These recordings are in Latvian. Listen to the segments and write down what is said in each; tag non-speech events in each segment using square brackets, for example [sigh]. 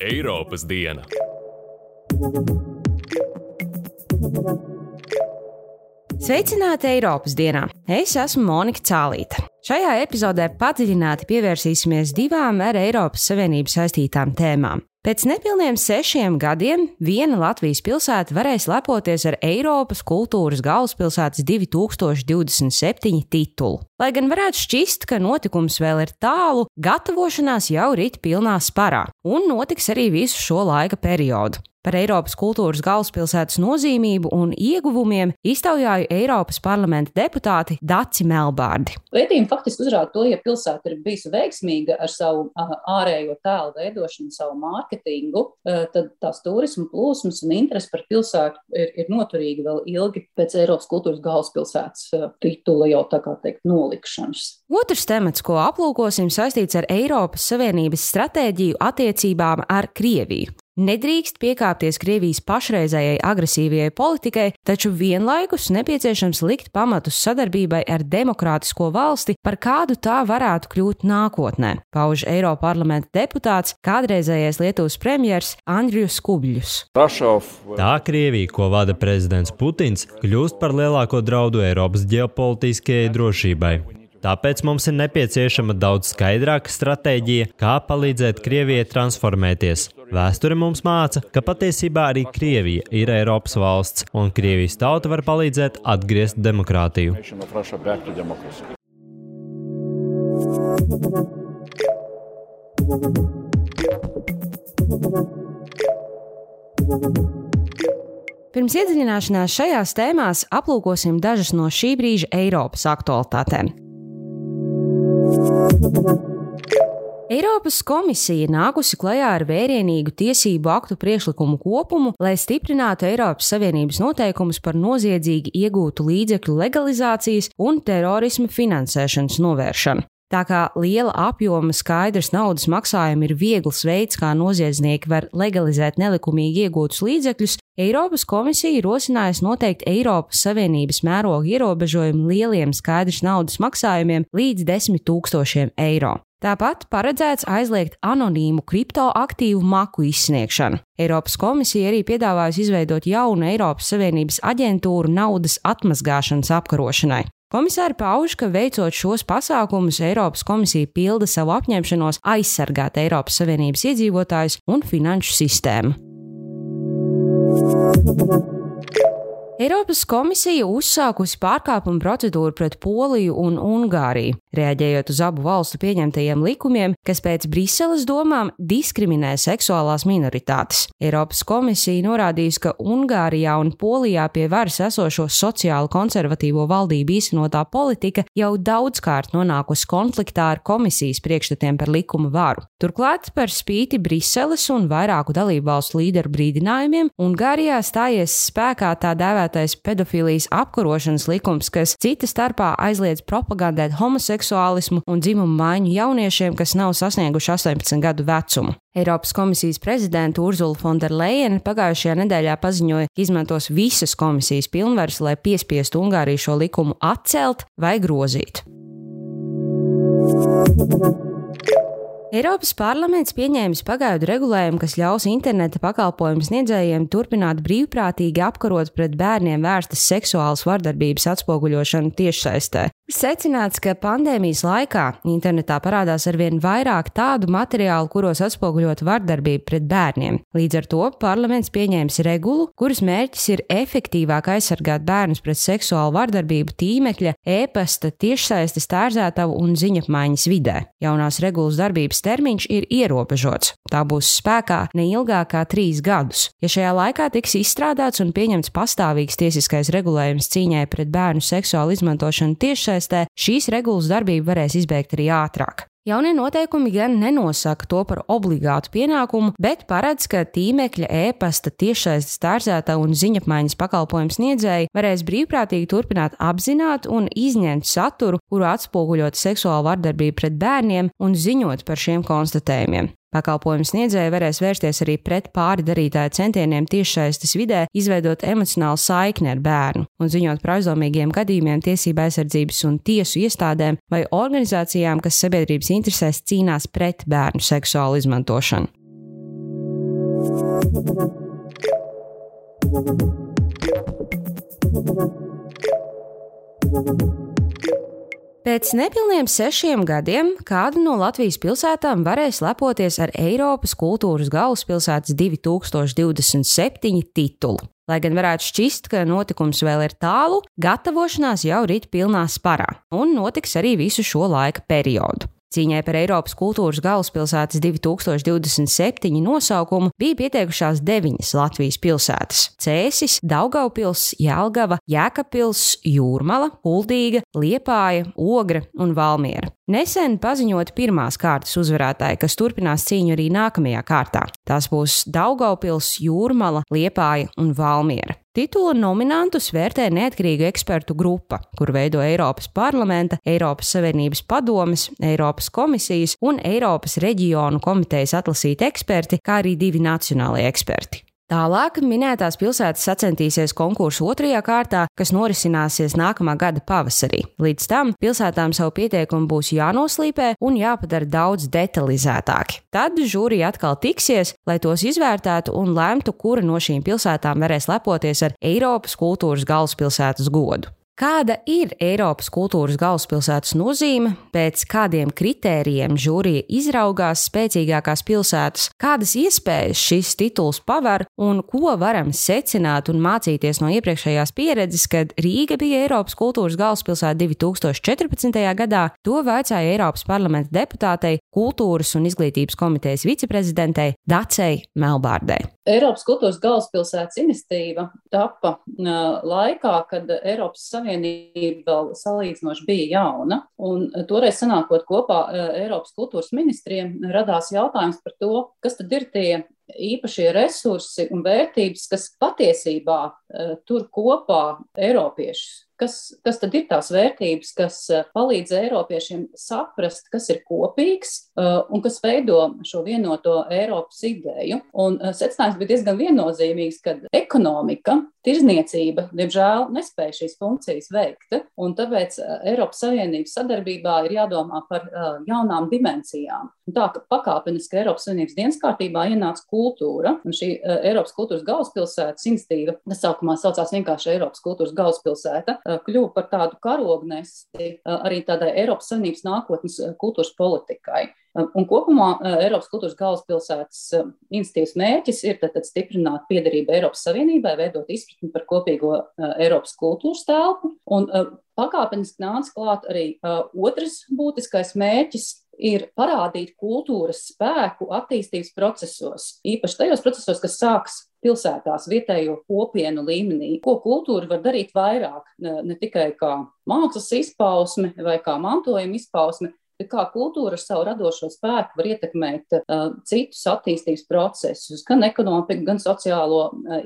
Eiropas diena. Sveicināti Eiropas dienā! Es esmu Monika Cālīte. Šajā epizodē padziļināti pievērsīsimies divām ar Eiropas Savienību saistītām tēmām. Pēc nepilniem sešiem gadiem viena Latvijas pilsēta varēs lepoties ar Eiropas kultūras galvaspilsētas 2027 titulu. Lai gan varētu šķist, ka notikums vēl ir tālu, gatavošanās jau rit pilnā sparā, un notiks arī visu šo laika periodu. Par Eiropas kultūras galvaspilsētas nozīmību un ieguvumiem iztaujāja Eiropas parlamenta deputāti Daci Melbārdi. Pētījumi faktiski uzrāda to, ja pilsēta ir bijusi veiksmīga ar savu ārējo tēlu veidošanu, savu mārketingu, tad tās turismu plūsmas un interesi par pilsētu ir, ir noturīgi vēl ilgi pēc Eiropas kultūras galvaspilsētas titula jau tā kā teikt nolikšanas. Otrs temats, ko aplūkosim, saistīts ar Eiropas Savienības stratēģiju attiecībām ar Krieviju. Nedrīkst piekāpties Krievijas pašreizējai agresīvajai politikai, taču vienlaikus nepieciešams likt pamatus sadarbībai ar demokrātisko valsti, par kādu tā varētu kļūt nākotnē, pauž Eiroparlamenta deputāts, kādreizējais Lietuvas premjers Andrius Kubļus. Tā Krievija, ko vada prezidents Putins, kļūst par lielāko draudu Eiropas ģeopolitiskajai drošībai. Tāpēc mums ir nepieciešama daudz skaidrāka stratēģija, kā palīdzēt Krievijai transformēties. Vēsture mums māca, ka patiesībā arī Krievija ir Eiropas valsts, un Krievijas tauta var palīdzēt atgriezt demokrātiju. Pirms iedziļināšanās šajās tēmās aplūkosim dažas no šī brīža Eiropas aktualitātēm. Eiropas komisija nākusi klajā ar vērienīgu tiesību aktu priekšlikumu kopumu, lai stiprinātu Eiropas Savienības noteikumus par noziedzīgi iegūtu līdzekļu legalizācijas un terorisma finansēšanas novēršanu. Tā kā liela apjoma skaidrs naudas maksājumi ir viegls veids, kā noziedznieki var legalizēt nelikumīgi iegūtus līdzekļus, Eiropas komisija rosinājusi noteikt Eiropas Savienības mēroga ierobežojumu lieliem skaidrs naudas maksājumiem līdz 10 tūkstošiem eiro. Tāpat paredzēts aizliegt anonīmu kriptoaktīvu maku izsniegšanu. Eiropas komisija arī piedāvājusi izveidot jaunu Eiropas Savienības aģentūru naudas atmazgāšanas apkarošanai. Komisāri pauž, ka veicot šos pasākumus, Eiropas komisija pilda savu apņemšanos aizsargāt Eiropas Savienības iedzīvotājus un finanšu sistēmu. Eiropas komisija uzsākusi pārkāpumu procedūru pret Poliju un Ungāriju, reaģējot uz abu valstu pieņemtajiem likumiem, kas pēc Briseles domām diskriminē seksuālās minoritātes. Eiropas komisija norādījusi, ka Ungārijā un Polijā pie varas esošo sociāli konservatīvo valdību īstenotā politika jau daudzkārt nonākusi konfliktā ar komisijas priekšstatiem par likuma varu. Turklāt, par spīti Briseles un vairāku dalību valstu līderu brīdinājumiem, Ungārijā stājies spēkā tā dēvēta dēvētais pedofīlijas apkarošanas likums, kas cita starpā aizliedz propagandēt homoseksuālismu un dzimumu maiņu jauniešiem, kas nav sasnieguši 18 gadu vecumu. Eiropas komisijas prezidenta Urzula Fonderleina pagājušajā nedēļā paziņoja, ka izmantos visas komisijas pilnvaras, lai piespiestu Ungāriju šo likumu atcelt vai grozīt. Eiropas parlaments pieņēmis pagaidu regulējumu, kas ļaus interneta pakalpojumu sniedzējiem turpināt brīvprātīgi apkarot pret bērniem vērstas seksuālas vardarbības atspoguļošanu tiešsaistē. Secināts, ka pandēmijas laikā internetā parādās arvien vairāk tādu materiālu, kuros atspoguļot vardarbību pret bērniem. Līdz ar to parlaments pieņēmis regulu, kuras mērķis ir efektīvāk aizsargāt bērnus pret seksuālu vardarbību tīmekļa, e-pasta, tiešsaistes, tērzētavu un ziņapmaiņas vidē. Jaunās regulas darbības termiņš ir ierobežots. Tā būs spēkā ne ilgāk kā trīs gadus. Ja šajā laikā tiks izstrādāts un pieņemts pastāvīgs tiesiskais regulējums cīņai pret bērnu seksuālu izmantošanu tiešsaistē, šīs regulas darbību varēs izbeigt arī ātrāk. Jaunie noteikumi gan nenosaka to par obligātu pienākumu, bet paredz, ka tīmekļa, e-pasta, tiešsaistes tārzēta un ziņapmaiņas pakalpojumu sniedzēji varēs brīvprātīgi turpināt apzināt un izņemt saturu, kuru atspoguļot seksuālu vardarbību pret bērniem un ziņot par šiem konstatējumiem. Pakalpojumu sniedzēji varēs vērsties arī pret pārdarītāju centieniem tiešsaistes vidē, izveidot emocionālu saikni ar bērnu un ziņot par aizdomīgiem gadījumiem tiesība aizsardzības un tiesu iestādēm vai organizācijām, kas sabiedrības interesēs cīnās pret bērnu seksuālu izmantošanu. Pēc nepilniem sešiem gadiem kāda no Latvijas pilsētām varēs lepoties ar Eiropas kultūras galvaspilsētas 2027 titulu. Lai gan varētu šķist, ka notikums vēl ir tālu, gatavošanās jau rit pilnā sparā un notiks arī visu šo laika periodu. Cīņai par Eiropas kultūras galvaspilsētas 2027 nosaukumu bija pieteikušās deviņas Latvijas pilsētas - Cēsis, Daugaupils, Jelgava, Jēkabpils, Jūrmala, Kuldīga, Liepāja, Ogra un Valmiera. Nesen paziņot pirmās kārtas uzvarētāji, kas turpinās cīņu arī nākamajā kārtā. Tās būs Daugaupils, Jūrmala, Liepāja un Valmiera. Titula nominantus vērtē neatkarīga ekspertu grupa, kur veido Eiropas parlamenta, Eiropas Savienības padomes, Eiropas komisijas un Eiropas reģionu komitejas atlasīti eksperti, kā arī divi nacionālie eksperti. Tālāk minētās pilsētas sacensties konkursu otrajā kārtā, kas norisināsies nākamā gada pavasarī. Līdz tam pilsētām savu pieteikumu būs jānoslīpē un jāpadara daudz detalizētāki. Tad žūrija atkal tiksies, lai tos izvērtētu un lemtu, kura no šīm pilsētām varēs lepoties ar Eiropas kultūras galvaspilsētas godu. Kāda ir Eiropas kultūras galvaspilsētas nozīme, pēc kādiem kritērijiem žūrija izraugās spēcīgākās pilsētas, kādas iespējas šis tituls paver un ko varam secināt un mācīties no iepriekšējās pieredzes, kad Rīga bija Eiropas kultūras galvaspilsēta 2014. gadā, to vaicāja Eiropas parlamenta deputātei, kultūras un izglītības komitejas viceprezidentei Dacei Melbārdei. Eiropas kultūras galvaspilsētas iniciatīva tapa laikā, kad Eiropas Savienība vēl salīdzinoši bija jauna. Un toreiz sanākot kopā Eiropas kultūras ministriem, radās jautājums par to, kas tad ir tie īpašie resursi un vērtības, kas patiesībā tur kopā Eiropiešus kas, kas tad ir tās vērtības, kas eh, palīdz Eiropiešiem saprast, kas ir kopīgs eh, un kas veido šo vienoto Eiropas ideju. Un secinājums bija diezgan viennozīmīgs, ka ekonomika, tirzniecība, diemžēl, nespēja šīs funkcijas veikt. Tāpēc Eiropas Savienības sadarbībā ir jādomā par jaunām dimensijām. Un tā kā pakāpeniski Eiropas Savienības dienas kārtībā ienāca kultūra, un šī Eiropas kultūras galvaspilsētas institīva, tas saukumā saucās vienkārši Eiropas kultūras galvaspilsēta, Eh, kļuva par tādu karognesi eh, arī tādai Eiropas Savienības nākotnes eh, kultūras politikai. Un kopumā Eiropas kultūras galvaspilsētas institīvas mērķis ir tad, tad stiprināt piedarību Eiropas Savienībai, veidot izpratni par kopīgo Eiropas kultūras telpu. Un pakāpeniski nāca klāt arī otrs būtiskais mērķis ir parādīt kultūras spēku attīstības procesos, īpaši tajos procesos, kas sākas pilsētās, vietējo kopienu līmenī. Ko kultūra var darīt vairāk, ne, tikai kā mākslas izpausme vai kā mantojuma izpausme, kā kultūra ar savu radošo spēku var ietekmēt uh, citus attīstības procesus, gan ekonomiku, gan sociālo uh,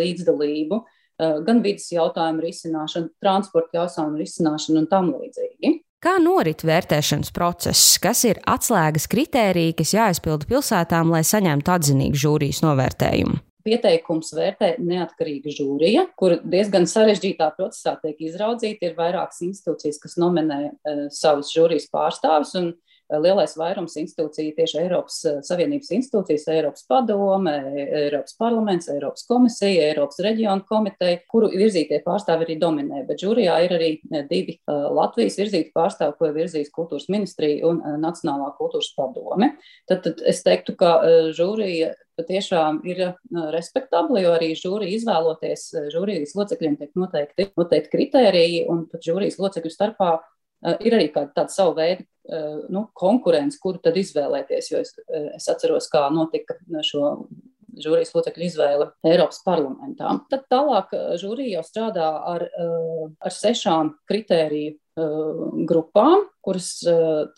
līdzdalību. Uh, gan vidas jautājumu risināšanu, transporta jautājumu risināšanu un tam līdzīgi. Kā norit vērtēšanas process, kas ir atslēgas kritēriji, kas jāizpilda pilsētām, lai saņemtu atzinīgu žūrijas novērtējumu? Pieteikums vērtē neatkarīga žūrija, kur diezgan sarežģītā procesā tiek izraudzīti. Ir vairākas institūcijas, kas nominē uh, savus žūrijas pārstāvus, un lielais vairums institūciju, tieši Eiropas eh, Savienības institūcijas, Eiropas padome, Eiropas parlaments, Eiropas komisija, Eiropas reģionu komiteja, kuru virzītie pārstāvi arī dominē. Bet žūrijā ir arī eh, divi eh, Latvijas virzīti pārstāvi, ko ir virzījis kultūras ministrija un Nacionālā kultūras padome. Tad, tad es teiktu, ka žūrija patiešām ir respektabla, jo arī žūrija izvēloties, žūrijas locekļiem tiek noteikti, noteikti kritēriji, un pat žūrijas locekļu starpā ir arī kāda tāda sava veida nu, konkurence, kuru tad izvēlēties. Jo es, es atceros, kā notika šo žūrijas locekļu izvēle Eiropas parlamentā. Tad tālāk žūrija jau strādā ar, ar sešām kritēriju grupām, kuras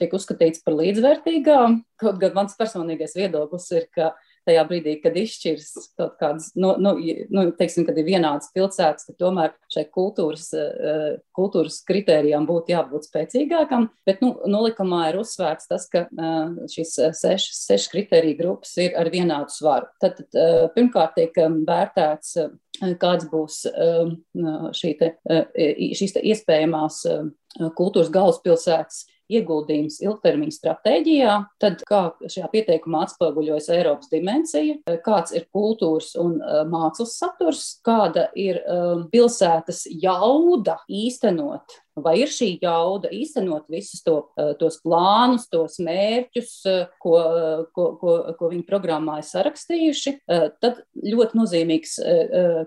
tiek uzskatītas par līdzvērtīgām. Kaut gan mans personīgais viedoklis ir, ka tajā brīdī, kad izšķirs kaut kādas, nu, nu, nu, teiksim, kad ir vienādas pilsētas, tad tomēr šai kultūras, eh, kultūras kritērijām būtu jābūt spēcīgākam. Bet nu, nolikumā ir uzsvērts tas, ka eh, šīs sešas, sešas kritērija grupas ir ar vienādu svaru. Tad, tad pirmkārt tiek vērtēts kāds būs šī te, šīs te iespējamās kultūras galvaspilsētas ieguldījums ilgtermiņa stratēģijā, tad kā šajā pieteikumā atspoguļojas Eiropas dimensija, kāds ir kultūras un uh, mākslas saturs, kāda ir um, pilsētas jauda īstenot Vai ir šī jauda īstenot visus to, eh, tos plānus, tos mērķus, eh, ko, ko, ko, ko viņi programmā ir sarakstījuši? Eh, tad ļoti nozīmīgs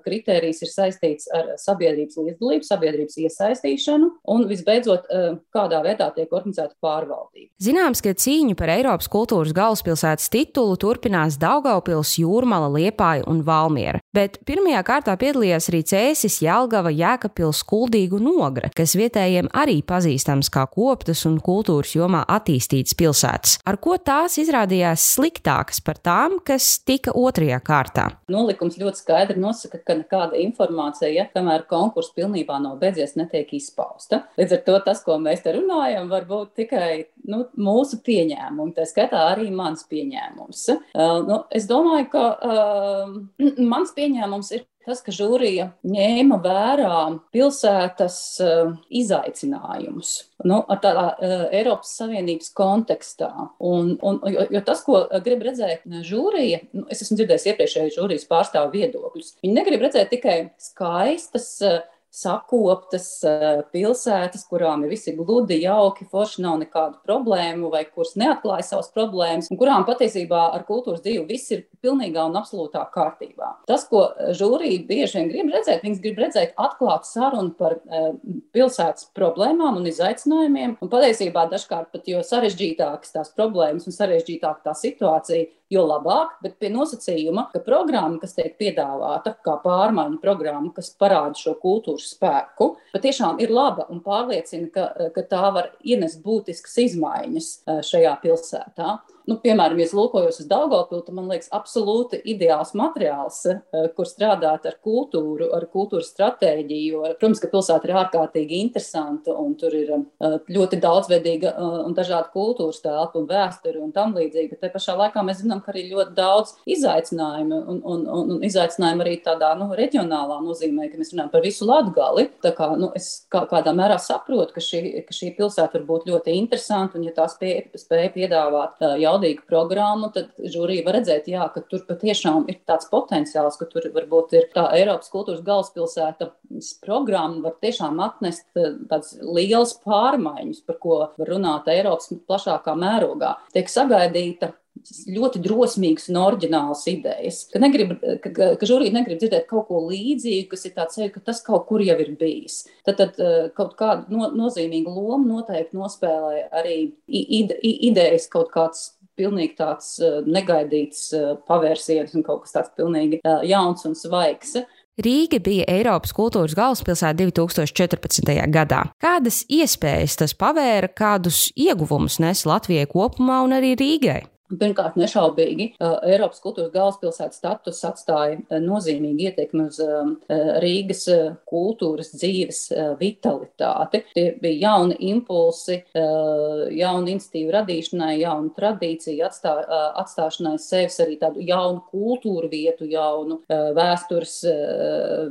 kriterijs ir saistīts ar sabiedrības līdzdalību, sabiedrības iesaistīšanu un visbeidzot, kādā veidā tiek organizēta pārvaldība. Zināms, ka cīņu par Eiropas kultūras galvaspilsētas titulu turpinās Daugaupils, Jūrmala, Liepāja un Valmiera, bet pirmajā kārtā piedalījās arī Cēsis, Jelgava, Jēkabpils, Kuldīgu un Ogra, kas vietā vietējiem arī pazīstams kā koptas un kultūras jomā attīstītas pilsētas. Ar ko tās izrādījās sliktākas par tām, kas tika otrajā kārtā? Nolikums ļoti skaidri nosaka, ka nekāda informācija, ja, kamēr konkurss pilnībā nav beidzies, netiek izpausta. Līdz ar to tas, ko mēs te runājam, var būt tikai nu, mūsu pieņēmumi, tā skaitā arī mans pieņēmums. Uh, nu, es domāju, ka uh, [clears throat] mans pieņēmums ir tas, ka žūrija ņēma vērā pilsētas uh, izaicinājumus nu, tādā uh, Eiropas Savienības kontekstā. Un, un, jo, jo tas, ko grib redzēt žūrija, nu, es esmu dzirdējis iepriekšēju žūrijas pārstāvu viedokļus, viņi negrib redzēt tikai skaistas. Uh, sakoptas eh, pilsētas, kurām ir visi gludi, jauki, forši, nav nekādu problēmu, vai kuras neatklāja savas problēmas, un kurām patiesībā ar kultūras dzīvi viss ir pilnīgā un absolūtā kārtībā. Tas, ko žūrija bieži vien grib redzēt, viņas grib redzēt atklātu sarunu par uh, pilsētas problēmām un izaicinājumiem, un patiesībā dažkārt pat jo sarežģītākas tās problēmas un sarežģītāka tā situācija, jo labāk, bet pie nosacījuma, ka programma, kas tiek piedāvāta, kā pārmaiņu programma, kas parāda šo kultūras spēku, patiešām ir laba un pārliecina, ka, ka tā var ienest būtiskas izmaiņas eh, šajā pilsētā nu, piemēram, ja lūkojos uz Daugopilu, tad man liekas absolūti ideāls materiāls, eh, kur strādāt ar kultūru, ar kultūras stratēģiju. Protams, ka pilsēta ir ārkārtīgi interesanta un tur ir eh, ļoti daudzveidīga eh, un dažāda kultūras telpa un vēsture un tam līdzīgi, bet te pašā laikā mēs zinām, ka arī ļoti daudz izaicinājumu un, un, un, un izaicinājumu arī tādā nu, reģionālā nozīmē, ka mēs runājam par visu Latgali. Tā kā nu, es kā, kādā mērā saprotu, ka šī, ka šī pilsēta var būt ļoti interesanta un ja tā spēja, spēja piedāvāt jau jaudīgu programmu, tad žūrija var redzēt, jā, ka tur patiešām ir tāds potenciāls, ka tur varbūt ir tā Eiropas kultūras galvaspilsēta programma, var tiešām atnest eh, tādas lielas pārmaiņas, par ko var runāt Eiropas plašākā mērogā. Tiek sagaidīta ļoti drosmīgas un oriģinālas idejas. Ka, negrib, ka, ka žūrija negrib dzirdēt kaut ko līdzīgu, kas ir tāds, ka tas kaut kur jau ir bijis. Tad, tad eh, kaut kādu no, nozīmīgu lomu noteikti nospēlē arī ide, idejas kaut kāds pilnīgi tāds uh, negaidīts uh, pavērsiens un kaut kas tāds pilnīgi uh, jauns un svaigs. Rīga bija Eiropas kultūras galvaspilsēta 2014. gadā. Kādas iespējas tas pavēra, kādus ieguvumus nes Latvijai kopumā un arī Rīgai? Pirmkārt, nešaubīgi, Eiropas kultūras galvaspilsētas status atstāja nozīmīgu ietekmi uz Rīgas kultūras dzīves vitalitāti. Tie bija jauni impulsi, jaunu institīvu radīšanai, jaunu tradīciju atstā, atstāšanai sevis arī tādu jaunu kultūru vietu, jaunu vēstures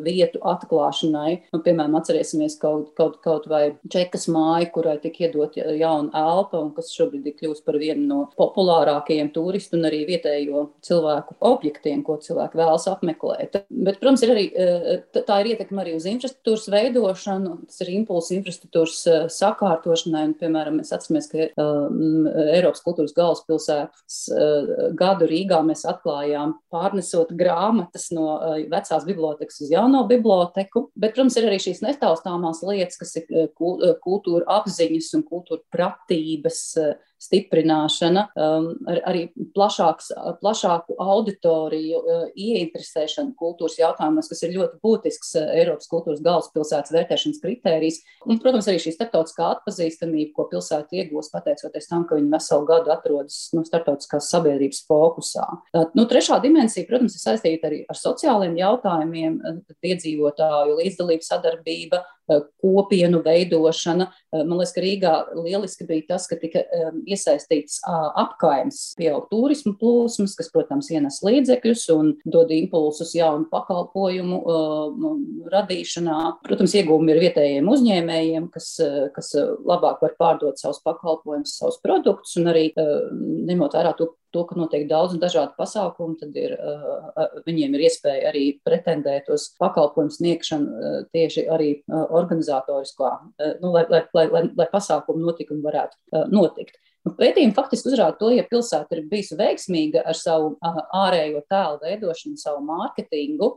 vietu atklāšanai. Nu, piemēram, atcerēsimies kaut, kaut, kaut vai Čekas māju, kurai tika iedot jauna elpa un kas šobrīd ir kļūst par vienu no populārākajiem lielākajiem turistu un arī vietējo cilvēku objektiem, ko cilvēki vēlas apmeklēt. Bet, protams, ir arī, eh, tā ir ietekme arī uz infrastruktūras veidošanu, tas ir impulss infrastruktūras eh, sakārtošanai. Un, piemēram, mēs atceramies, ka um, Eiropas kultūras galvaspilsētas uh, gadu Rīgā mēs atklājām pārnesot grāmatas no uh, vecās bibliotekas uz jauno biblioteku. Bet, protams, ir arī šīs netaustāmās lietas, kas ir kultūra apziņas un kultūra pratības stiprināšana, um, ar, arī plašāks, plašāku auditoriju uh, ieinteresēšana kultūras jautājumos, kas ir ļoti būtisks uh, Eiropas kultūras galvaspilsētas vērtēšanas kritērijs. Un, protams, arī šī starptautiskā atpazīstamība, ko pilsēta iegūst pateicoties tam, ka viņi veselu gadu atrodas nu, starptautiskās sabiedrības fokusā. Tā, nu, trešā dimensija, protams, ir saistīta arī ar sociāliem jautājumiem, iedzīvotāju līdzdalību sadarbība, kopienu veidošana. Man liekas, ka Rīgā lieliski bija tas, ka tika iesaistīts apkaimes, pieaug turismu plūsmas, kas, protams, ienes līdzekļus un dod impulsus jaunu pakalpojumu radīšanā. Protams, iegūmi ir vietējiem uzņēmējiem, kas, kas labāk var pārdot savus pakalpojumus, savus produktus un arī ņemot vērā to to, ka notiek daudz un dažādi pasākumi, tad ir, viņiem ir iespēja arī pretendēt uz pakalpojumu sniegšanu tieši arī organizatoriskā, nu, lai, lai, lai, lai, lai pasākumu notikumi varētu notikt. Nu, pētījumi faktiski uzrāda to, ja pilsēta ir bijusi veiksmīga ar savu ārējo tēlu veidošanu, savu mārketingu,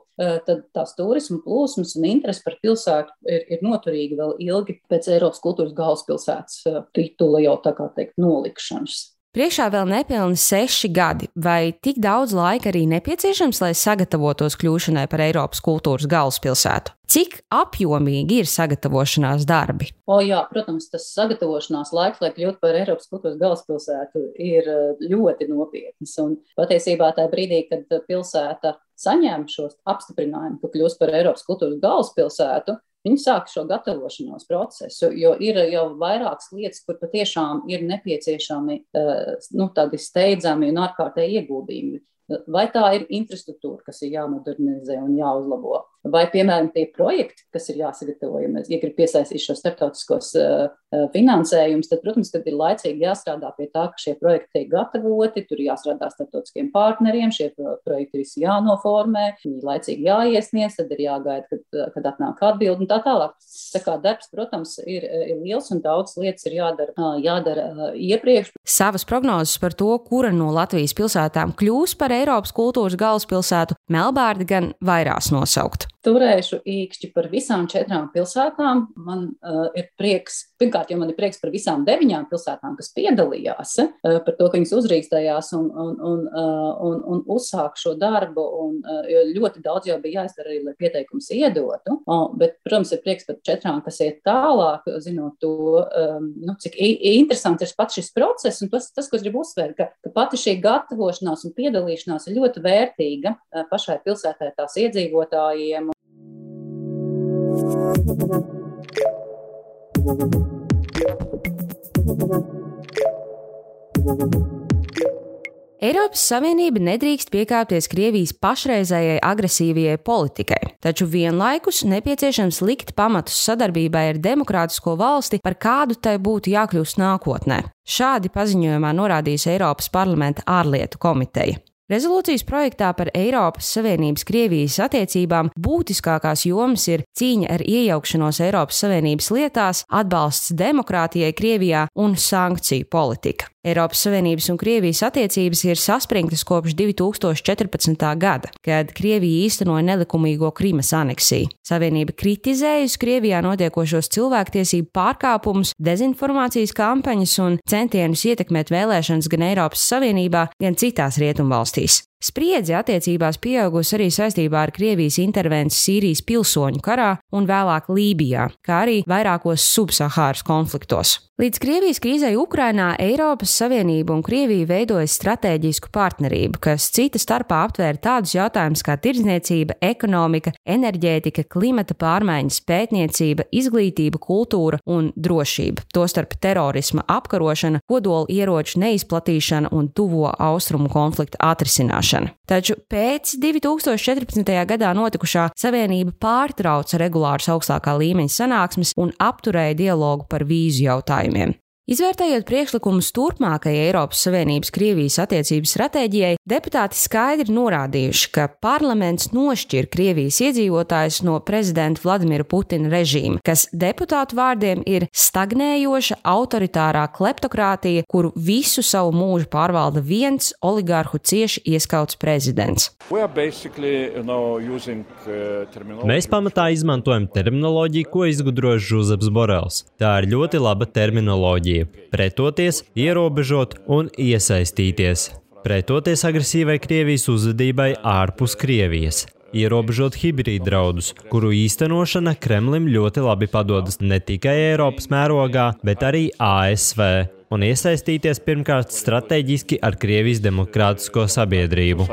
tad tās turismu plūsmas un interesi par pilsētu ir, ir noturīgi vēl ilgi pēc Eiropas kultūras galvaspilsētas titula jau tā kā teikt nolikšanas. Priekšā vēl nepilni seši gadi, vai tik daudz laika arī nepieciešams, lai sagatavotos kļūšanai par Eiropas kultūras galvaspilsētu? Cik apjomīgi ir sagatavošanās darbi? O, jā, protams, tas sagatavošanās laiks, lai kļūtu par Eiropas kultūras galvaspilsētu, ir eh, ļoti nopietns. Un patiesībā tajā brīdī, kad pilsēta saņem šo apstiprinājumu, ka kļūs par Eiropas kultūras galvaspilsētu, Viņi sāk šo gatavošanos procesu, jo ir jau vairākas lietas, kur patiešām ir nepieciešami eh, nu, tādi steidzami un ārkārtēji ieguldījumi. Vai tā ir infrastruktūra, kas ir jāmodernizē un jāuzlabo, vai, piemēram, tie projekti, kas ir jāsagatavo, ja mēs ja gribam piesaistīt šo starptautiskos uh, finansējumus, tad, protams, ir laicīgi jāstrādā pie tā, ka šie projekti tiek gatavoti, tur jāstrādā starptautiskiem partneriem, šie projekti visi jānoformē, viņi laicīgi jāiesniedz, tad ir jāgaida, kad, kad atnāk atbildi un tā tālāk. Tā kā darbs, protams, ir, ir liels un daudz lietas ir jādara, jādara iepriekš. Savas prognozes par to, kura no Latvijas pilsētām kļūs par Eiropas kultūras galvaspilsētu, Melbārdi gan vairās nosaukt. Turēšu īkšķi par visām četrām pilsētām. Man uh, ir prieks, pirmkārt, jo man ir prieks par visām deviņām pilsētām, kas piedalījās, uh, par to, ka viņas uzrīkstējās un, un, un, uh, un, un uzsāk šo darbu. Un, uh, ļoti daudz jau bija jāizdara arī, lai pieteikums iedotu. Uh, bet, protams, ir prieks par četrām, kas iet tālāk, zinot to, um, nu, cik interesants ir pats šis process. Tas, tas ko es gribu uzsvērt, ka, ka pati šī gatavošanās un piedalīšanās ir ļoti vērtīga uh, pašai pilsētai, tās iedzīvotājiem Eiropas Savienība nedrīkst piekāpties Krievijas pašreizējai agresīvajai politikai, taču vienlaikus nepieciešams likt pamatus sadarbībai ar demokrātisko valsti, par kādu tai būtu jākļūst nākotnē. Šādi paziņojumā norādījis Eiropas parlamenta ārlietu komiteja. Rezolūcijas projektā par Eiropas Savienības Krievijas attiecībām būtiskākās jomas ir cīņa ar iejaukšanos Eiropas Savienības lietās, atbalsts demokrātijai Krievijā un sankciju politika. Eiropas Savienības un Krievijas attiecības ir saspringtas kopš 2014. gada, kad Krievija īstenoja nelikumīgo Krimas aneksiju. Savienība kritizējusi Krievijā notiekošos cilvēktiesību pārkāpumus, dezinformācijas kampaņas un centienus ietekmēt vēlēšanas gan Eiropas Savienībā, gan citās rietumvalstīs. Spriedzi attiecībās pieaugusi arī saistībā ar Krievijas intervenciju Sīrijas pilsoņu karā un vēlāk Lībijā, kā arī vairākos subsahāras konfliktos. Līdz Krievijas krīzei Ukrainā Eiropas Savienība un Krievija veidoja stratēģisku partnerību, kas cita starpā aptvēra tādus jautājumus kā tirdzniecība, ekonomika, enerģētika, klimata pārmaiņas, pētniecība, izglītība, kultūra un drošība, tostarp terorisma apkarošana, kodola ieroču neizplatīšana un tuvo austrumu konfliktu atrisināšana samazināšana. Taču pēc 2014. gadā notikušā Savienība pārtrauca regulārus augstākā līmeņa sanāksmes un apturēja dialogu par vīzu jautājumiem. Izvērtējot priekšlikumus turpmākajai Eiropas Savienības Krievijas attiecības stratēģijai, deputāti skaidri norādījuši, ka parlaments nošķir Krievijas iedzīvotājus no prezidenta Vladimira Putina režīma, kas deputātu vārdiem ir stagnējoša autoritārā kleptokrātija, kuru visu savu mūžu pārvalda viens oligarhu cieši ieskauts prezidents. Uh, Mēs pamatā izmantojam terminoloģiju, ko izgudroja Žuzeps Borels. Tā ir ļoti laba terminoloģija stratēģija - pretoties, ierobežot un iesaistīties. Pretoties agresīvai Krievijas uzvedībai ārpus Krievijas, ierobežot hibrīdu draudus, kuru īstenošana Kremlim ļoti labi padodas ne tikai Eiropas mērogā, bet arī ASV, un iesaistīties pirmkārt strateģiski ar Krievijas demokrātisko sabiedrību.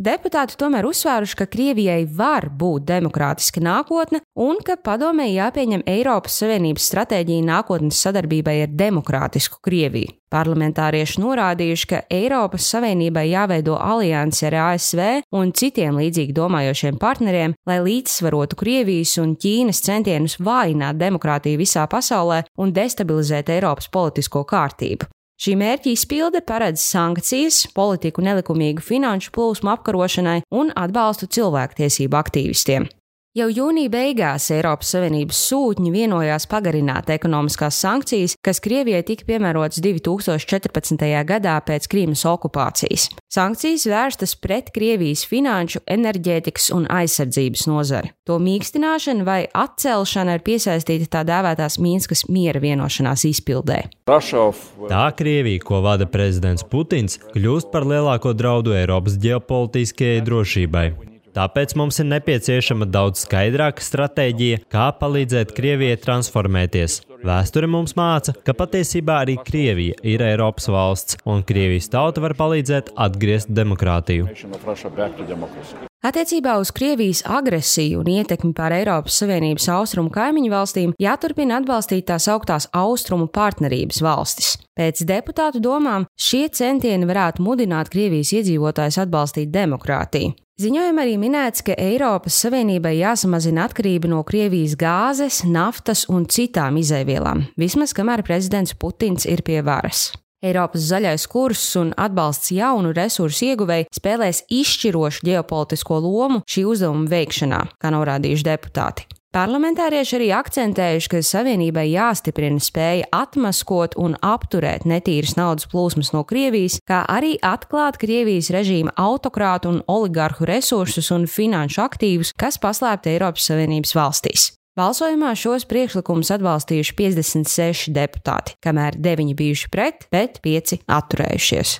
Deputāti tomēr uzsvēruši, ka Krievijai var būt demokrātiska nākotne un ka padomē jāpieņem Eiropas Savienības stratēģija nākotnes sadarbībai ar demokrātisku Krieviju. Parlamentārieši norādījuši, ka Eiropas Savienībai jāveido alianse ar ASV un citiem līdzīgi domājošiem partneriem, lai līdzsvarotu Krievijas un Ķīnas centienus vājināt demokrātiju visā pasaulē un destabilizēt Eiropas politisko kārtību. Šī mērķa izpilde paredz sankcijas, politiku nelikumīgu finanšu plūsmu apkarošanai un atbalstu cilvēktiesību aktīvistiem. Jau jūnija beigās Eiropas Savienības sūtņi vienojās pagarināt ekonomiskās sankcijas, kas Krievijai tika piemērotas 2014. gadā pēc Krīmas okupācijas. Sankcijas vērstas pret Krievijas finanšu, enerģētikas un aizsardzības nozari. To mīkstināšana vai atcelšana ir piesaistīta tā dēvētās Mīnskas miera vienošanās izpildē. Tā Krievija, ko vada prezidents Putins, kļūst par lielāko draudu Eiropas ģeopolitiskajai drošībai. Tāpēc mums ir nepieciešama daudz skaidrāka stratēģija, kā palīdzēt Krievijai transformēties. Vēsture mums māca, ka patiesībā arī Krievija ir Eiropas valsts, un Krievijas tauta var palīdzēt atgriezt demokrātiju. Attiecībā uz Krievijas agresiju un ietekmi pār Eiropas Savienības austrumu kaimiņu valstīm jāturpina atbalstīt tās augtās austrumu partnerības valstis. Pēc deputātu domām šie centieni varētu mudināt Krievijas iedzīvotājus atbalstīt demokrātiju. Ziņojumā arī minēts, ka Eiropas Savienībai jāsamazina atkarība no Krievijas gāzes, naftas un citām izēvielām, vismaz kamēr prezidents Putins ir pie varas. Eiropas zaļais kurs un atbalsts jaunu resursu ieguvēji spēlēs izšķirošu ģeopolitisko lomu šī uzdevuma veikšanā, kā norādījuši deputāti. Parlamentārieši arī akcentējuši, ka Savienībai jāstiprina spēja atmaskot un apturēt netīras naudas plūsmas no Krievijas, kā arī atklāt Krievijas režīma autokrātu un oligarhu resursus un finanšu aktīvus, kas paslēpti Eiropas Savienības valstīs. Balsojumā šos priekšlikumus atbalstījuši 56 deputāti, kamēr 9 bijuši pret, bet 5 atturējušies.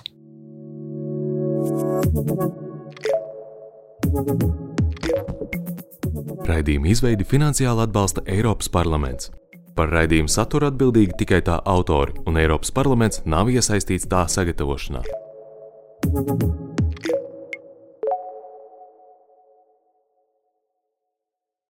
Raidījuma izveidi finansiāli atbalsta Eiropas parlaments. Par raidījumu saturu atbildīgi tikai tā autori, un Eiropas parlaments nav iesaistīts tā sagatavošanā.